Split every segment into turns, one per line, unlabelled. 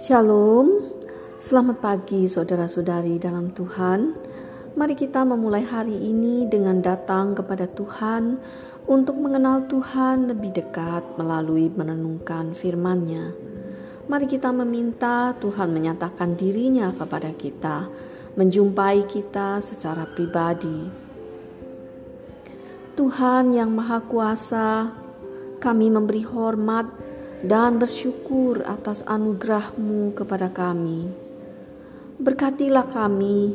Shalom, selamat pagi saudara-saudari dalam Tuhan. Mari kita memulai hari ini dengan datang kepada Tuhan untuk mengenal Tuhan lebih dekat melalui menenungkan firman-Nya. Mari kita meminta Tuhan menyatakan dirinya kepada kita, menjumpai kita secara pribadi. Tuhan yang Maha Kuasa, kami memberi hormat dan bersyukur atas anugerah-Mu kepada kami. Berkatilah kami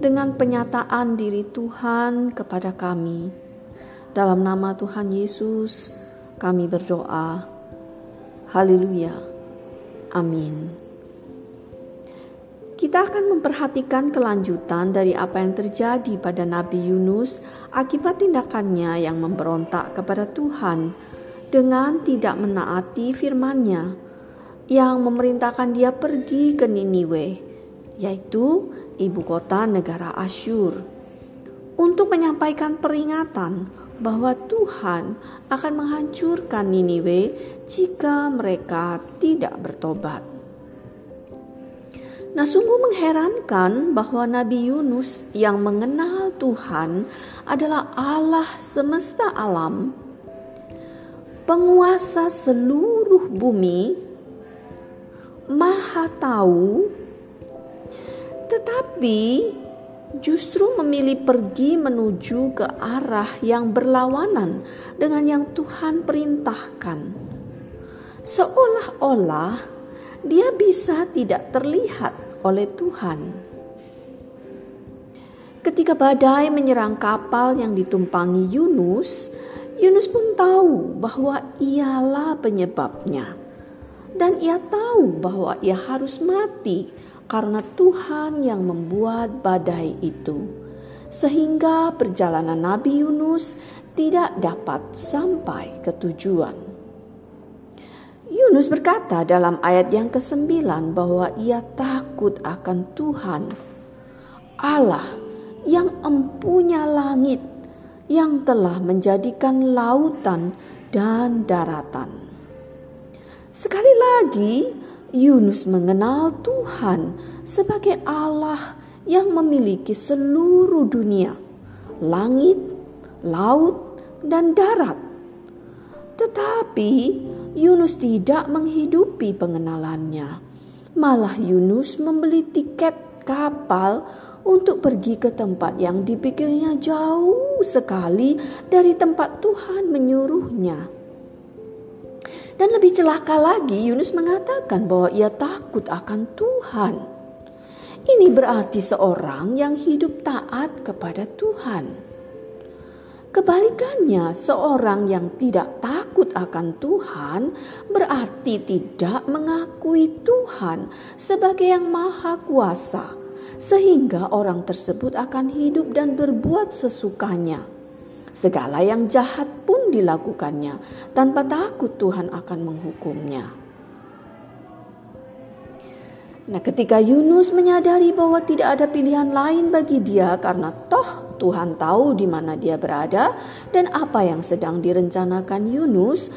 dengan penyataan diri Tuhan kepada kami. Dalam nama Tuhan Yesus, kami berdoa. Haleluya. Amin. Kita akan memperhatikan kelanjutan dari apa yang terjadi pada Nabi Yunus akibat tindakannya yang memberontak kepada Tuhan dengan tidak menaati firman-Nya yang memerintahkan dia pergi ke Niniwe, yaitu ibu kota negara Asyur, untuk menyampaikan peringatan bahwa Tuhan akan menghancurkan Niniwe jika mereka tidak bertobat. Nah, sungguh mengherankan bahwa Nabi Yunus yang mengenal Tuhan adalah Allah semesta alam penguasa seluruh bumi, maha tahu, tetapi justru memilih pergi menuju ke arah yang berlawanan dengan yang Tuhan perintahkan. Seolah-olah dia bisa tidak terlihat oleh Tuhan. Ketika badai menyerang kapal yang ditumpangi Yunus, Yunus pun tahu bahwa ialah penyebabnya. Dan ia tahu bahwa ia harus mati karena Tuhan yang membuat badai itu. Sehingga perjalanan Nabi Yunus tidak dapat sampai ke tujuan. Yunus berkata dalam ayat yang ke-9 bahwa ia takut akan Tuhan Allah yang empunya langit yang telah menjadikan lautan dan daratan. Sekali lagi, Yunus mengenal Tuhan sebagai Allah yang memiliki seluruh dunia, langit, laut, dan darat. Tetapi Yunus tidak menghidupi pengenalannya. Malah Yunus membeli tiket kapal untuk pergi ke tempat yang dipikirnya jauh sekali dari tempat Tuhan menyuruhnya. Dan lebih celaka lagi, Yunus mengatakan bahwa ia takut akan Tuhan. Ini berarti seorang yang hidup taat kepada Tuhan. Kebalikannya, seorang yang tidak takut akan Tuhan berarti tidak mengakui Tuhan sebagai Yang Maha Kuasa sehingga orang tersebut akan hidup dan berbuat sesukanya. Segala yang jahat pun dilakukannya tanpa takut Tuhan akan menghukumnya. Nah, ketika Yunus menyadari bahwa tidak ada pilihan lain bagi dia karena toh Tuhan tahu di mana dia berada dan apa yang sedang direncanakan Yunus,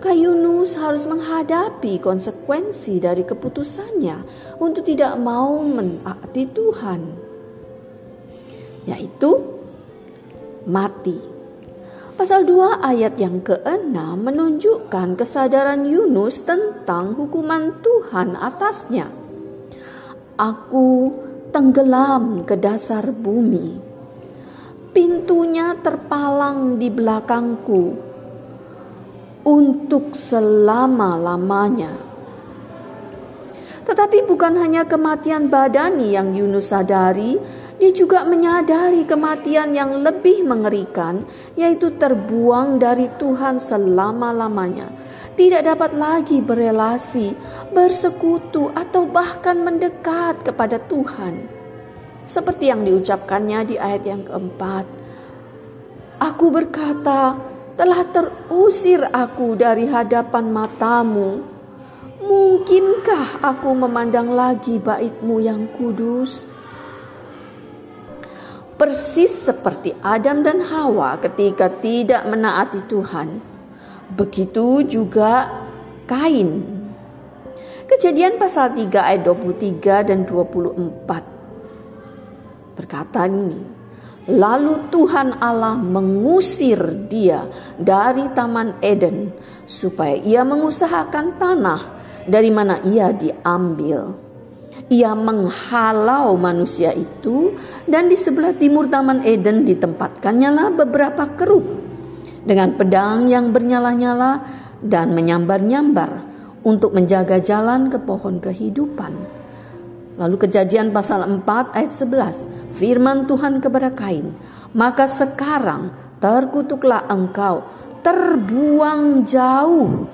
maka Yunus harus menghadapi konsekuensi dari keputusannya untuk tidak mau menaati Tuhan, yaitu mati. Pasal 2 ayat yang ke-6 menunjukkan kesadaran Yunus tentang hukuman Tuhan atasnya. Aku tenggelam ke dasar bumi. Pintunya terpalang di belakangku untuk selama-lamanya. Tetapi bukan hanya kematian badani yang Yunus sadari, dia juga menyadari kematian yang lebih mengerikan, yaitu terbuang dari Tuhan selama-lamanya tidak dapat lagi berelasi, bersekutu, atau bahkan mendekat kepada Tuhan. Seperti yang diucapkannya di ayat yang keempat, Aku berkata, telah terusir aku dari hadapan matamu. Mungkinkah aku memandang lagi baitmu yang kudus? Persis seperti Adam dan Hawa ketika tidak menaati Tuhan Begitu juga Kain. Kejadian pasal 3 ayat 23 dan 24 berkata ini. Lalu Tuhan Allah mengusir dia dari Taman Eden supaya ia mengusahakan tanah dari mana ia diambil. Ia menghalau manusia itu dan di sebelah timur Taman Eden ditempatkannya beberapa keruk dengan pedang yang bernyala-nyala dan menyambar-nyambar untuk menjaga jalan ke pohon kehidupan. Lalu kejadian pasal 4 ayat 11. Firman Tuhan kepada Kain. Maka sekarang terkutuklah engkau terbuang jauh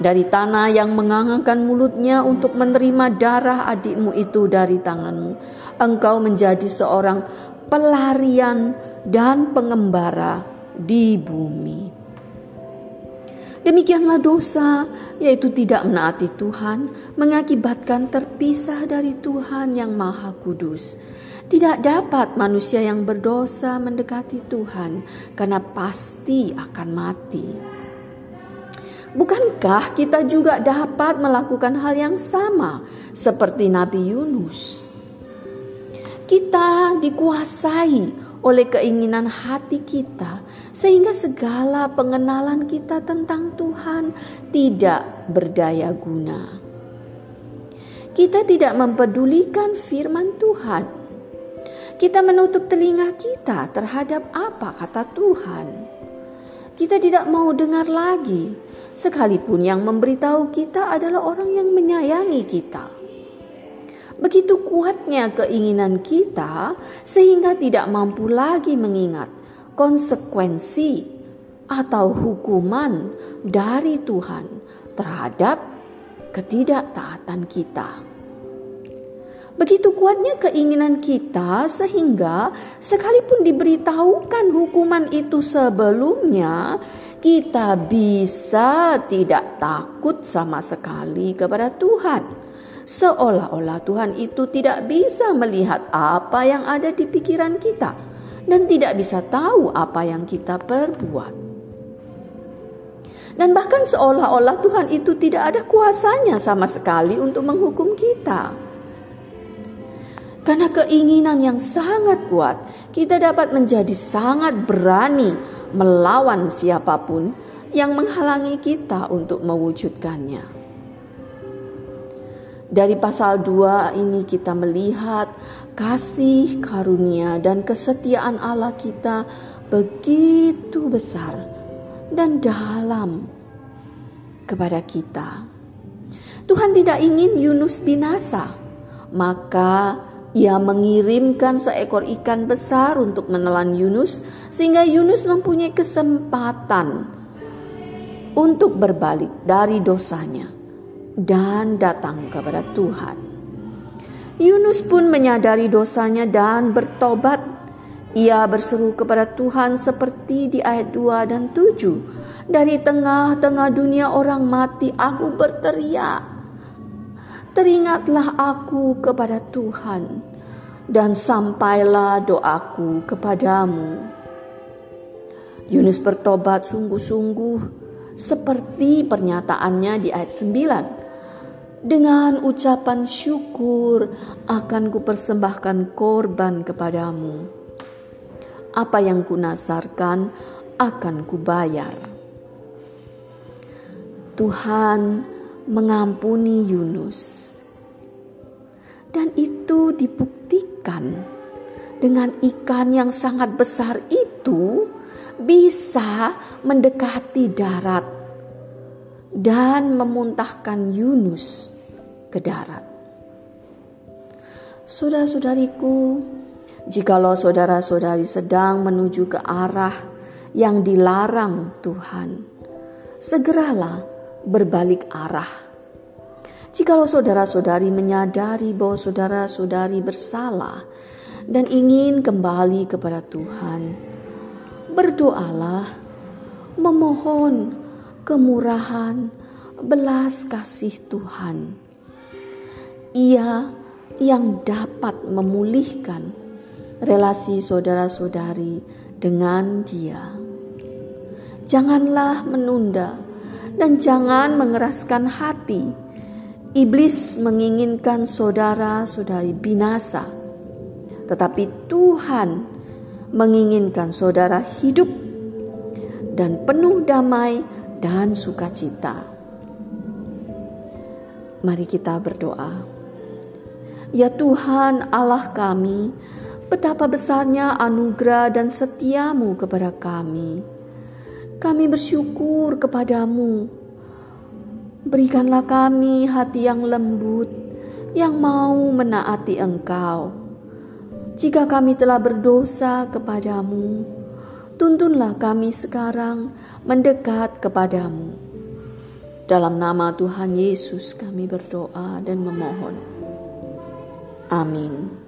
dari tanah yang mengangangkan mulutnya untuk menerima darah adikmu itu dari tanganmu. Engkau menjadi seorang pelarian dan pengembara di bumi. Demikianlah dosa, yaitu tidak menaati Tuhan, mengakibatkan terpisah dari Tuhan yang Maha Kudus. Tidak dapat manusia yang berdosa mendekati Tuhan, karena pasti akan mati. Bukankah kita juga dapat melakukan hal yang sama seperti Nabi Yunus? Kita dikuasai oleh keinginan hati kita, sehingga segala pengenalan kita tentang Tuhan tidak berdaya guna. Kita tidak mempedulikan firman Tuhan. Kita menutup telinga kita terhadap apa kata Tuhan. Kita tidak mau dengar lagi, sekalipun yang memberitahu kita adalah orang yang menyayangi kita. Begitu kuatnya keinginan kita sehingga tidak mampu lagi mengingat konsekuensi atau hukuman dari Tuhan terhadap ketidaktaatan kita. Begitu kuatnya keinginan kita sehingga sekalipun diberitahukan hukuman itu sebelumnya, kita bisa tidak takut sama sekali kepada Tuhan seolah-olah Tuhan itu tidak bisa melihat apa yang ada di pikiran kita dan tidak bisa tahu apa yang kita perbuat. Dan bahkan seolah-olah Tuhan itu tidak ada kuasanya sama sekali untuk menghukum kita. Karena keinginan yang sangat kuat, kita dapat menjadi sangat berani melawan siapa pun yang menghalangi kita untuk mewujudkannya. Dari pasal 2 ini kita melihat kasih karunia dan kesetiaan Allah kita begitu besar dan dalam kepada kita. Tuhan tidak ingin Yunus binasa, maka ia mengirimkan seekor ikan besar untuk menelan Yunus sehingga Yunus mempunyai kesempatan untuk berbalik dari dosanya dan datang kepada Tuhan. Yunus pun menyadari dosanya dan bertobat. Ia berseru kepada Tuhan seperti di ayat 2 dan 7. Dari tengah-tengah dunia orang mati aku berteriak. Teringatlah aku kepada Tuhan dan sampailah doaku kepadamu. Yunus bertobat sungguh-sungguh seperti pernyataannya di ayat 9 dengan ucapan syukur akan kupersembahkan korban kepadamu. Apa yang kunasarkan akan kubayar. Tuhan mengampuni Yunus. Dan itu dibuktikan dengan ikan yang sangat besar itu bisa mendekati darat dan memuntahkan Yunus ke darat. Saudara-saudariku, jikalau saudara-saudari sedang menuju ke arah yang dilarang Tuhan, segeralah berbalik arah. Jikalau saudara-saudari menyadari bahwa saudara-saudari bersalah dan ingin kembali kepada Tuhan, berdoalah, memohon kemurahan, belas kasih Tuhan ia yang dapat memulihkan relasi saudara-saudari dengan Dia. Janganlah menunda dan jangan mengeraskan hati. Iblis menginginkan saudara-saudari binasa, tetapi Tuhan menginginkan saudara hidup dan penuh damai dan sukacita. Mari kita berdoa. Ya Tuhan Allah kami, betapa besarnya anugerah dan setiamu kepada kami. Kami bersyukur kepadamu. Berikanlah kami hati yang lembut, yang mau menaati Engkau. Jika kami telah berdosa kepadamu, tuntunlah kami sekarang mendekat kepadamu. Dalam nama Tuhan Yesus kami berdoa dan memohon. Amin.